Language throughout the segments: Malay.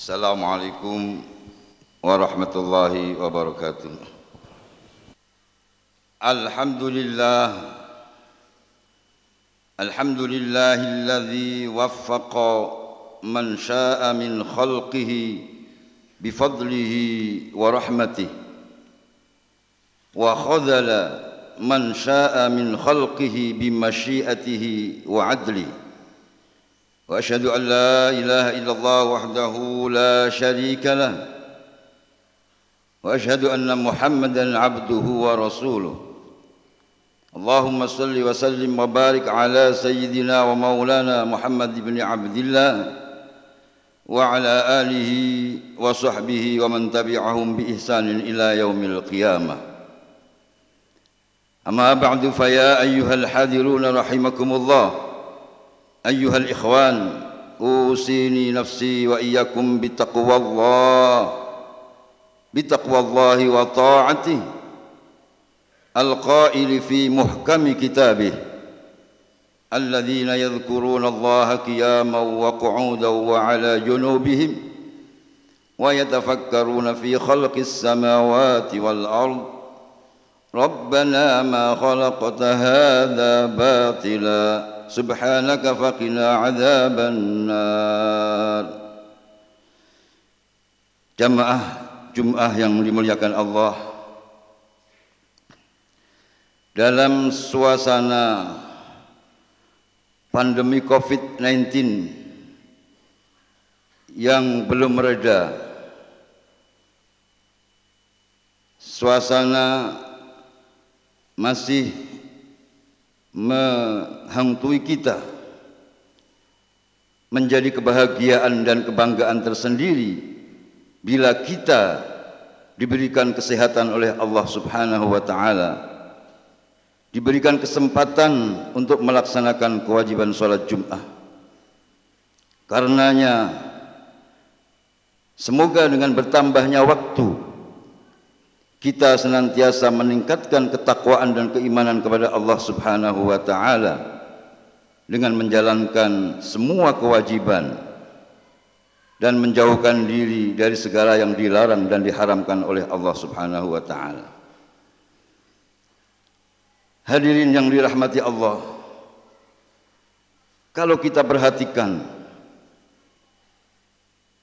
السلام عليكم ورحمة الله وبركاته الحمد لله الحمد لله الذي وفق من شاء من خلقه بفضله ورحمته وخذل من شاء من خلقه بمشيئته وعدله وأشهد أن لا إله إلا الله وحده لا شريك له. وأشهد أن محمدا عبده ورسوله. اللهم صل وسلم وبارك على سيدنا ومولانا محمد بن عبد الله وعلى آله وصحبه ومن تبعهم بإحسان إلى يوم القيامة. أما بعد فيا أيها الحاضرون رحمكم الله. أيها الإخوان أوصيني نفسي وإياكم بتقوى الله بتقوى الله وطاعته القائل في محكم كتابه الذين يذكرون الله قياما وقعودا وعلى جنوبهم ويتفكرون في خلق السماوات والأرض ربنا ما خلقت هذا باطلاً. سبحانك فقنا عذاب النار Jamaah Jum'ah yang dimuliakan Allah Dalam suasana pandemi COVID-19 yang belum mereda Suasana masih menghantui kita menjadi kebahagiaan dan kebanggaan tersendiri bila kita diberikan kesehatan oleh Allah Subhanahu wa taala diberikan kesempatan untuk melaksanakan kewajiban salat Jumat karenanya semoga dengan bertambahnya waktu kita senantiasa meningkatkan ketakwaan dan keimanan kepada Allah Subhanahu wa taala dengan menjalankan semua kewajiban dan menjauhkan diri dari segala yang dilarang dan diharamkan oleh Allah Subhanahu wa taala. Hadirin yang dirahmati Allah. Kalau kita perhatikan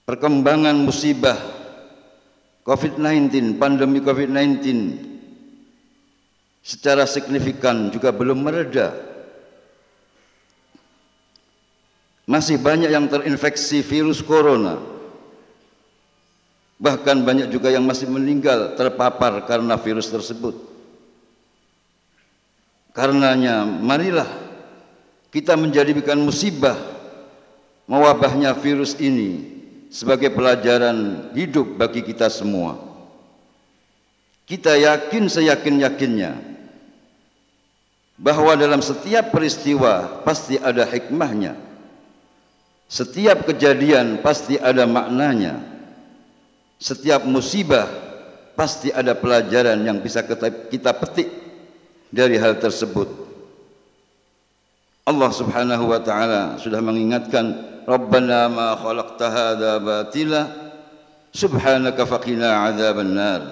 perkembangan musibah COVID-19, pandemi COVID-19 secara signifikan juga belum mereda. Masih banyak yang terinfeksi virus corona. Bahkan banyak juga yang masih meninggal terpapar karena virus tersebut. Karenanya marilah kita menjadikan musibah mewabahnya virus ini sebagai pelajaran hidup bagi kita semua. Kita yakin seyakin-yakinnya bahawa dalam setiap peristiwa pasti ada hikmahnya. Setiap kejadian pasti ada maknanya. Setiap musibah pasti ada pelajaran yang bisa kita petik dari hal tersebut. Allah Subhanahu wa taala sudah mengingatkan ربنا ما خلقت هذا باطلا سبحانك فقنا عذاب النار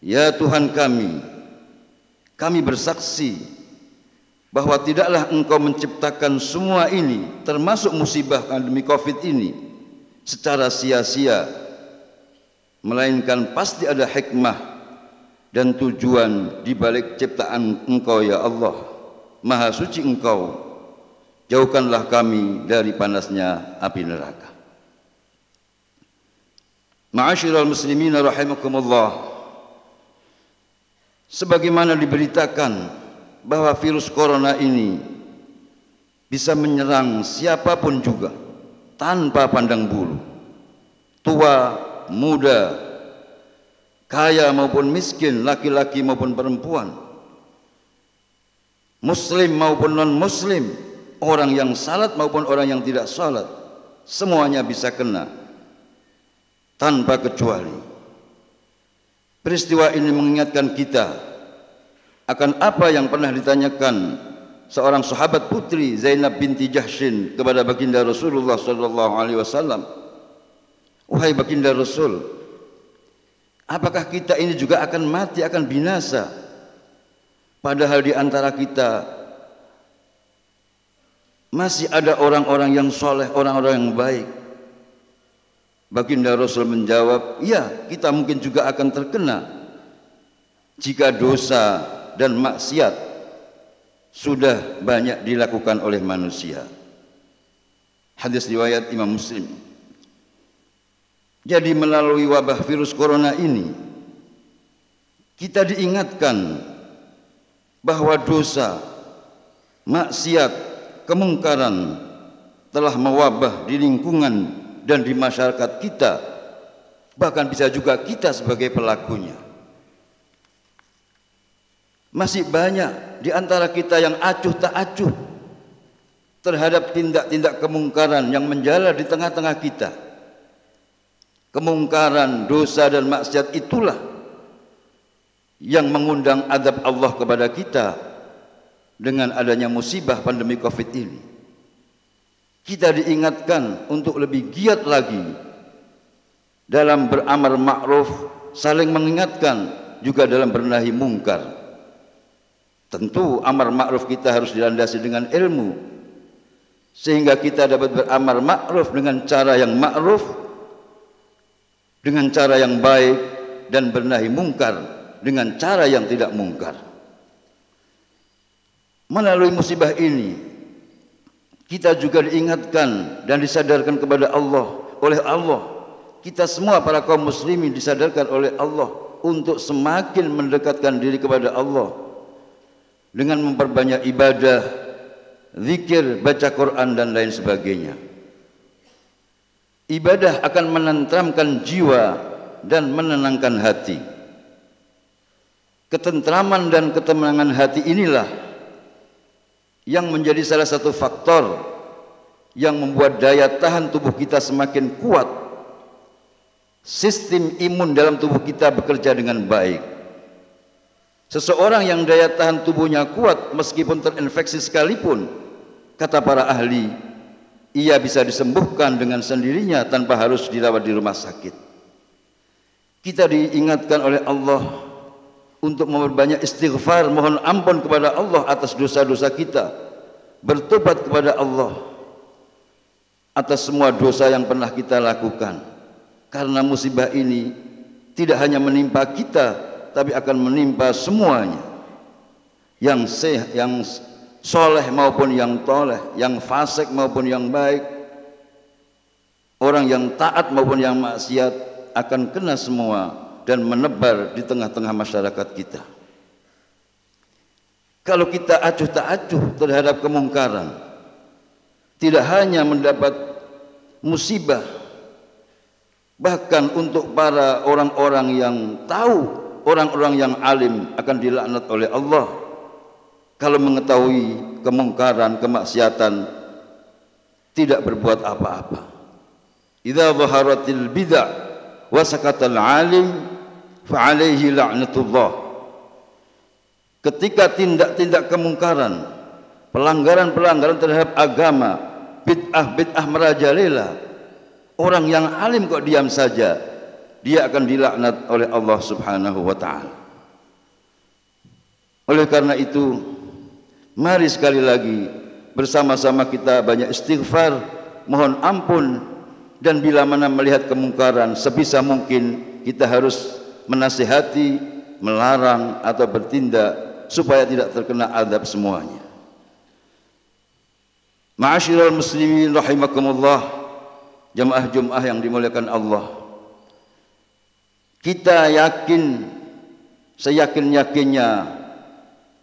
Ya Tuhan kami kami bersaksi bahwa tidaklah engkau menciptakan semua ini termasuk musibah pandemi Covid ini secara sia-sia melainkan pasti ada hikmah dan tujuan di balik ciptaan engkau ya Allah maha suci engkau jauhkanlah kami dari panasnya api neraka. Ma'asyiral muslimin rahimakumullah. Sebagaimana diberitakan bahwa virus corona ini bisa menyerang siapapun juga tanpa pandang bulu. Tua, muda, kaya maupun miskin, laki-laki maupun perempuan. Muslim maupun non-muslim, orang yang salat maupun orang yang tidak salat semuanya bisa kena tanpa kecuali peristiwa ini mengingatkan kita akan apa yang pernah ditanyakan seorang sahabat putri Zainab binti Jahshin kepada baginda Rasulullah sallallahu alaihi wasallam Wahai baginda Rasul, apakah kita ini juga akan mati, akan binasa? Padahal di antara kita masih ada orang-orang yang soleh, orang-orang yang baik. Baginda Rasul menjawab, ya kita mungkin juga akan terkena jika dosa dan maksiat sudah banyak dilakukan oleh manusia. Hadis riwayat Imam Muslim. Jadi melalui wabah virus corona ini kita diingatkan bahwa dosa, maksiat, kemungkaran telah mewabah di lingkungan dan di masyarakat kita bahkan bisa juga kita sebagai pelakunya. Masih banyak di antara kita yang acuh tak acuh terhadap tindak-tindak kemungkaran yang menjala di tengah-tengah kita. Kemungkaran, dosa dan maksiat itulah yang mengundang adab Allah kepada kita dengan adanya musibah pandemi Covid ini. Kita diingatkan untuk lebih giat lagi dalam beramar ma'ruf, saling mengingatkan juga dalam bernahi mungkar. Tentu amar ma'ruf kita harus dilandasi dengan ilmu sehingga kita dapat beramar ma'ruf dengan cara yang ma'ruf dengan cara yang baik dan bernahi mungkar dengan cara yang tidak mungkar. Melalui musibah ini kita juga diingatkan dan disadarkan kepada Allah oleh Allah. Kita semua para kaum muslimin disadarkan oleh Allah untuk semakin mendekatkan diri kepada Allah dengan memperbanyak ibadah, zikir, baca Quran dan lain sebagainya. Ibadah akan menentramkan jiwa dan menenangkan hati. Ketentraman dan ketenangan hati inilah yang menjadi salah satu faktor yang membuat daya tahan tubuh kita semakin kuat. Sistem imun dalam tubuh kita bekerja dengan baik. Seseorang yang daya tahan tubuhnya kuat meskipun terinfeksi sekalipun, kata para ahli, ia bisa disembuhkan dengan sendirinya tanpa harus dirawat di rumah sakit. Kita diingatkan oleh Allah untuk memperbanyak istighfar, mohon ampun kepada Allah atas dosa-dosa kita, bertobat kepada Allah atas semua dosa yang pernah kita lakukan. Karena musibah ini tidak hanya menimpa kita, tapi akan menimpa semuanya. Yang seh yang soleh maupun yang toleh yang fasik maupun yang baik orang yang taat maupun yang maksiat akan kena semua dan menebar di tengah-tengah masyarakat kita kalau kita acuh tak acuh terhadap kemungkaran tidak hanya mendapat musibah bahkan untuk para orang-orang yang tahu orang-orang yang alim akan dilaknat oleh Allah kalau mengetahui kemungkaran, kemaksiatan tidak berbuat apa-apa. Idza zaharatil bid'ah wa sakatal alim fa alaihi la'natullah. Ketika tindak-tindak kemungkaran, pelanggaran-pelanggaran terhadap agama, bid'ah-bid'ah merajalela, orang yang alim kok diam saja, dia akan dilaknat oleh Allah Subhanahu wa taala. Oleh karena itu, mari sekali lagi bersama-sama kita banyak istighfar, mohon ampun dan bila mana melihat kemungkaran sebisa mungkin kita harus menasihati, melarang atau bertindak supaya tidak terkena adab semuanya. Ma'asyiral muslimin rahimakumullah, jemaah Jumat yang dimuliakan Allah. Kita yakin seyakin-yakinnya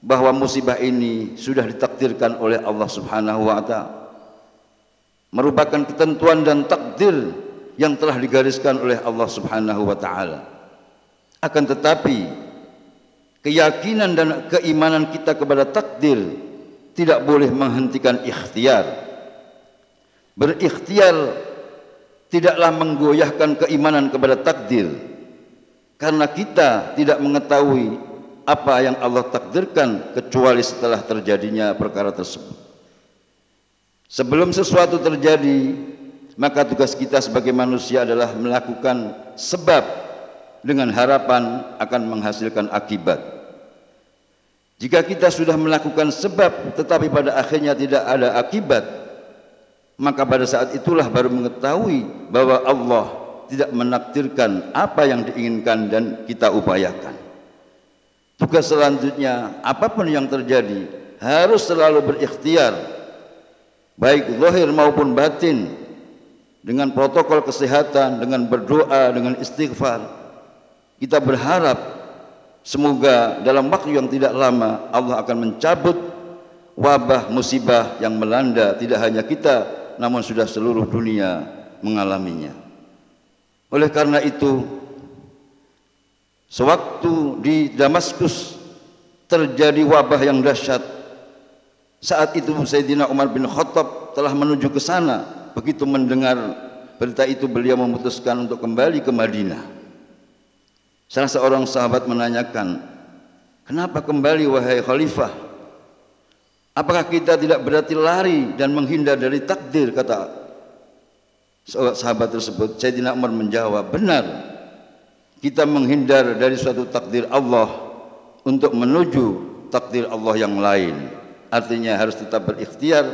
bahwa musibah ini sudah ditakdirkan oleh Allah Subhanahu wa taala. Merupakan ketentuan dan takdir yang telah digariskan oleh Allah Subhanahu wa taala akan tetapi keyakinan dan keimanan kita kepada takdir tidak boleh menghentikan ikhtiar berikhtiar tidaklah menggoyahkan keimanan kepada takdir karena kita tidak mengetahui apa yang Allah takdirkan kecuali setelah terjadinya perkara tersebut. Sebelum sesuatu terjadi, maka tugas kita sebagai manusia adalah melakukan sebab dengan harapan akan menghasilkan akibat. Jika kita sudah melakukan sebab tetapi pada akhirnya tidak ada akibat, maka pada saat itulah baru mengetahui bahwa Allah tidak menakdirkan apa yang diinginkan dan kita upayakan. Tugas selanjutnya, apapun yang terjadi, harus selalu berikhtiar, baik zahir maupun batin, dengan protokol kesehatan, dengan berdoa, dengan istighfar. Kita berharap semoga dalam waktu yang tidak lama Allah akan mencabut wabah musibah yang melanda tidak hanya kita namun sudah seluruh dunia mengalaminya. Oleh karena itu, sewaktu di Damaskus terjadi wabah yang dahsyat, saat itu Sayyidina Umar bin Khattab telah menuju ke sana. Begitu mendengar berita itu, beliau memutuskan untuk kembali ke Madinah. Salah seorang sahabat menanyakan, Kenapa kembali wahai khalifah? Apakah kita tidak berarti lari dan menghindar dari takdir? Kata sahabat tersebut Sayyidina Umar menjawab benar kita menghindar dari suatu takdir Allah untuk menuju takdir Allah yang lain artinya harus tetap berikhtiar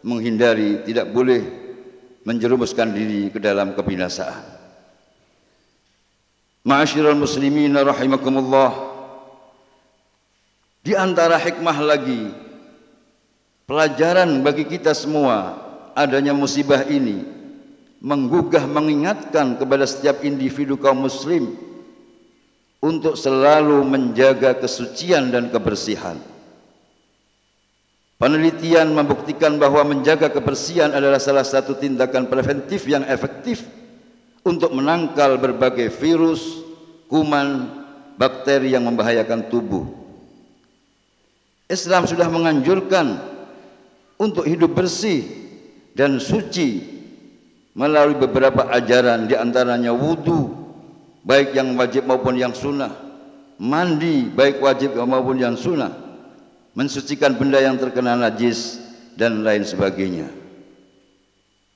menghindari tidak boleh menjerumuskan diri ke dalam kebinasaan Ma'asyiral muslimin rahimakumullah di antara hikmah lagi pelajaran bagi kita semua adanya musibah ini menggugah mengingatkan kepada setiap individu kaum muslim untuk selalu menjaga kesucian dan kebersihan. Penelitian membuktikan bahawa menjaga kebersihan adalah salah satu tindakan preventif yang efektif untuk menangkal berbagai virus, kuman, bakteri yang membahayakan tubuh. Islam sudah menganjurkan untuk hidup bersih dan suci melalui beberapa ajaran di antaranya wudu baik yang wajib maupun yang sunnah mandi baik wajib maupun yang sunnah mensucikan benda yang terkena najis dan lain sebagainya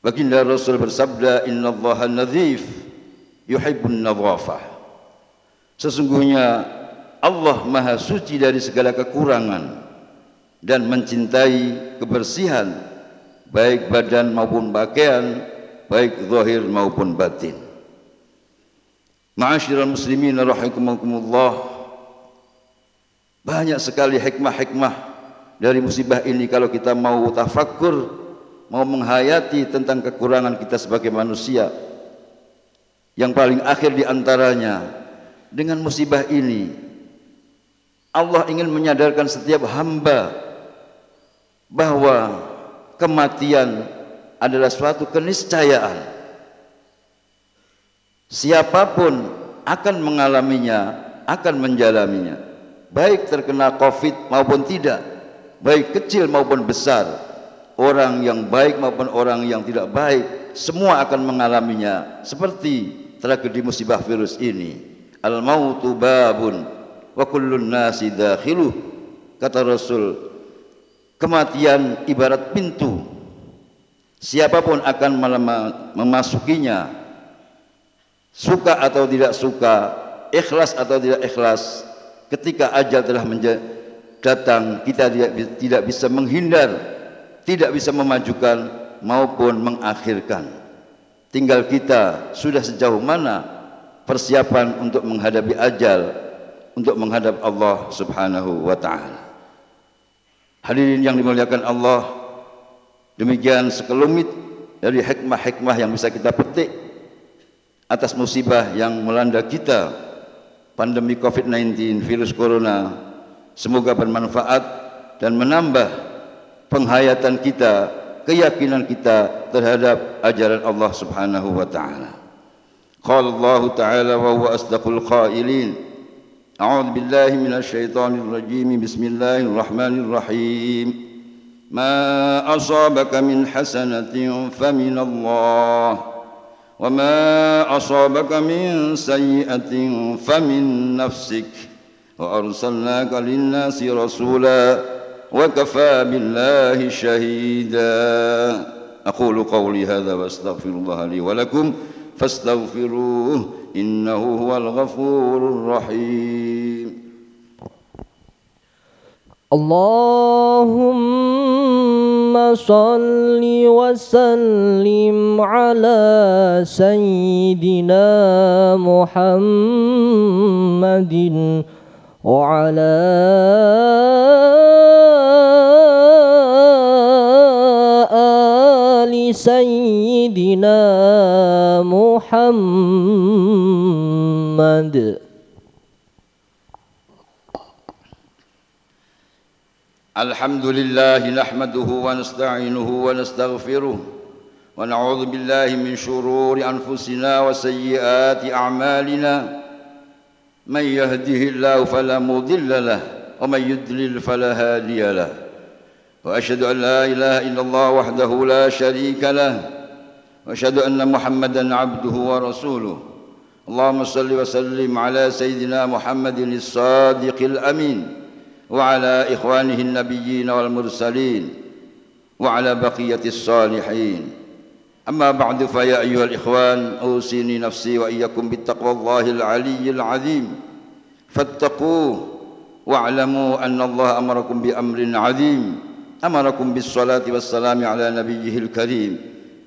baginda rasul bersabda innallaha nadhif yuhibbun nadhafah sesungguhnya Allah maha suci dari segala kekurangan dan mencintai kebersihan baik badan maupun pakaian baik zahir maupun batin. Ma'asyiral muslimin rahimakumullah. Banyak sekali hikmah-hikmah dari musibah ini kalau kita mau tafakkur, mau menghayati tentang kekurangan kita sebagai manusia. Yang paling akhir di antaranya dengan musibah ini Allah ingin menyadarkan setiap hamba bahwa kematian adalah suatu keniscayaan. Siapapun akan mengalaminya, akan menjalaminya. Baik terkena COVID maupun tidak, baik kecil maupun besar, orang yang baik maupun orang yang tidak baik, semua akan mengalaminya. Seperti tragedi musibah virus ini. Al-mautu babun wa kullun nasi dakhiluh. Kata Rasul, kematian ibarat pintu siapapun akan memasukinya suka atau tidak suka ikhlas atau tidak ikhlas ketika ajal telah datang kita tidak bisa menghindar tidak bisa memajukan maupun mengakhirkan. Tinggal kita sudah sejauh mana persiapan untuk menghadapi ajal untuk menghadap Allah Subhanahu wa taala. Hadirin yang dimuliakan Allah Demikian sekelumit dari hikmah-hikmah yang bisa kita petik atas musibah yang melanda kita pandemi COVID-19 virus corona. Semoga bermanfaat dan menambah penghayatan kita keyakinan kita terhadap ajaran Allah Subhanahu wa taala. Qala Allah taala wa huwa asdaqul qailin. A'udzu billahi minasy syaithanir rajim. Bismillahirrahmanirrahim. ما أصابك من حسنة فمن الله وما أصابك من سيئة فمن نفسك وأرسلناك للناس رسولا وكفى بالله شهيدا. أقول قولي هذا وأستغفر الله لي ولكم فاستغفروه إنه هو الغفور الرحيم. اللهم صل وسلم على سيدنا محمد وعلى آل سيدنا محمد. الحمد لله نحمده ونستعينه ونستغفره ونعوذ بالله من شرور أنفسنا وسيئات أعمالنا. من يهده الله فلا مضل له ومن يضلل فلا هادي له. وأشهد أن لا إله إلا الله وحده لا شريك له وأشهد أن محمدا عبده ورسوله. اللهم صل وسلم على سيدنا محمد الصادق الأمين وعلى إخوانه النبيين والمرسلين وعلى بقية الصالحين. أما بعد فيا أيها الإخوان أوصيني نفسي وإياكم بالتقوى الله العلي العظيم. فاتقوه واعلموا أن الله أمركم بأمر عظيم. أمركم بالصلاة والسلام على نبيه الكريم.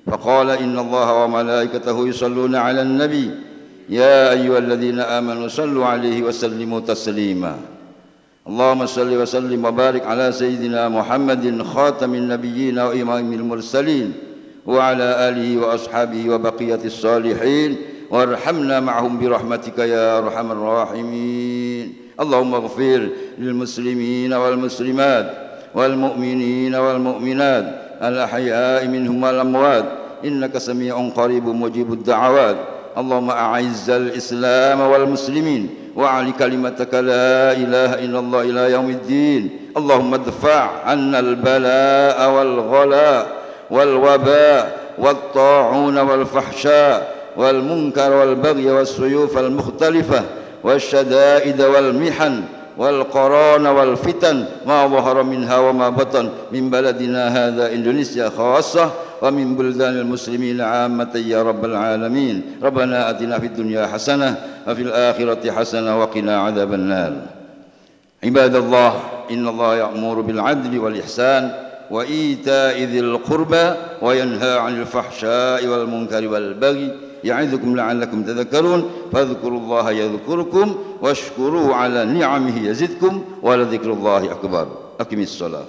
فقال إن الله وملائكته يصلون على النبي. يا أيها الذين آمنوا صلوا عليه وسلموا تسليما. اللهم صل وسلم وبارك على سيدنا محمد خاتم النبيين وإمام المرسلين. وعلى آله وأصحابه وبقية الصالحين وارحمنا معهم برحمتك يا أرحم الراحمين. اللهم اغفر للمسلمين والمسلمات والمؤمنين والمؤمنات الأحياء منهم والأموات. إنك سميع قريب مجيب الدعوات. اللهم أعز الإسلام والمسلمين وعلي كلمتك لا إله إلا الله إلى يوم الدين. اللهم ادفع عنا البلاء والغلاء. والوباء والطاعون والفحشاء والمنكر والبغي والسيوف المختلفة والشدائد والمحن والقران والفتن ما ظهر منها وما بطن من بلدنا هذا إندونيسيا خاصة ومن بلدان المسلمين عامة يا رب العالمين ربنا أتنا في الدنيا حسنة وفي الآخرة حسنة وقنا عذاب النار عباد الله إن الله يأمر بالعدل والإحسان وإيتاء ذي القربى وينهى عن الفحشاء والمنكر والبغي يعظكم لعلكم تذكرون فاذكروا الله يذكركم واشكروه على نعمه يزدكم ولذكر الله أكبر. أقم الصلاة.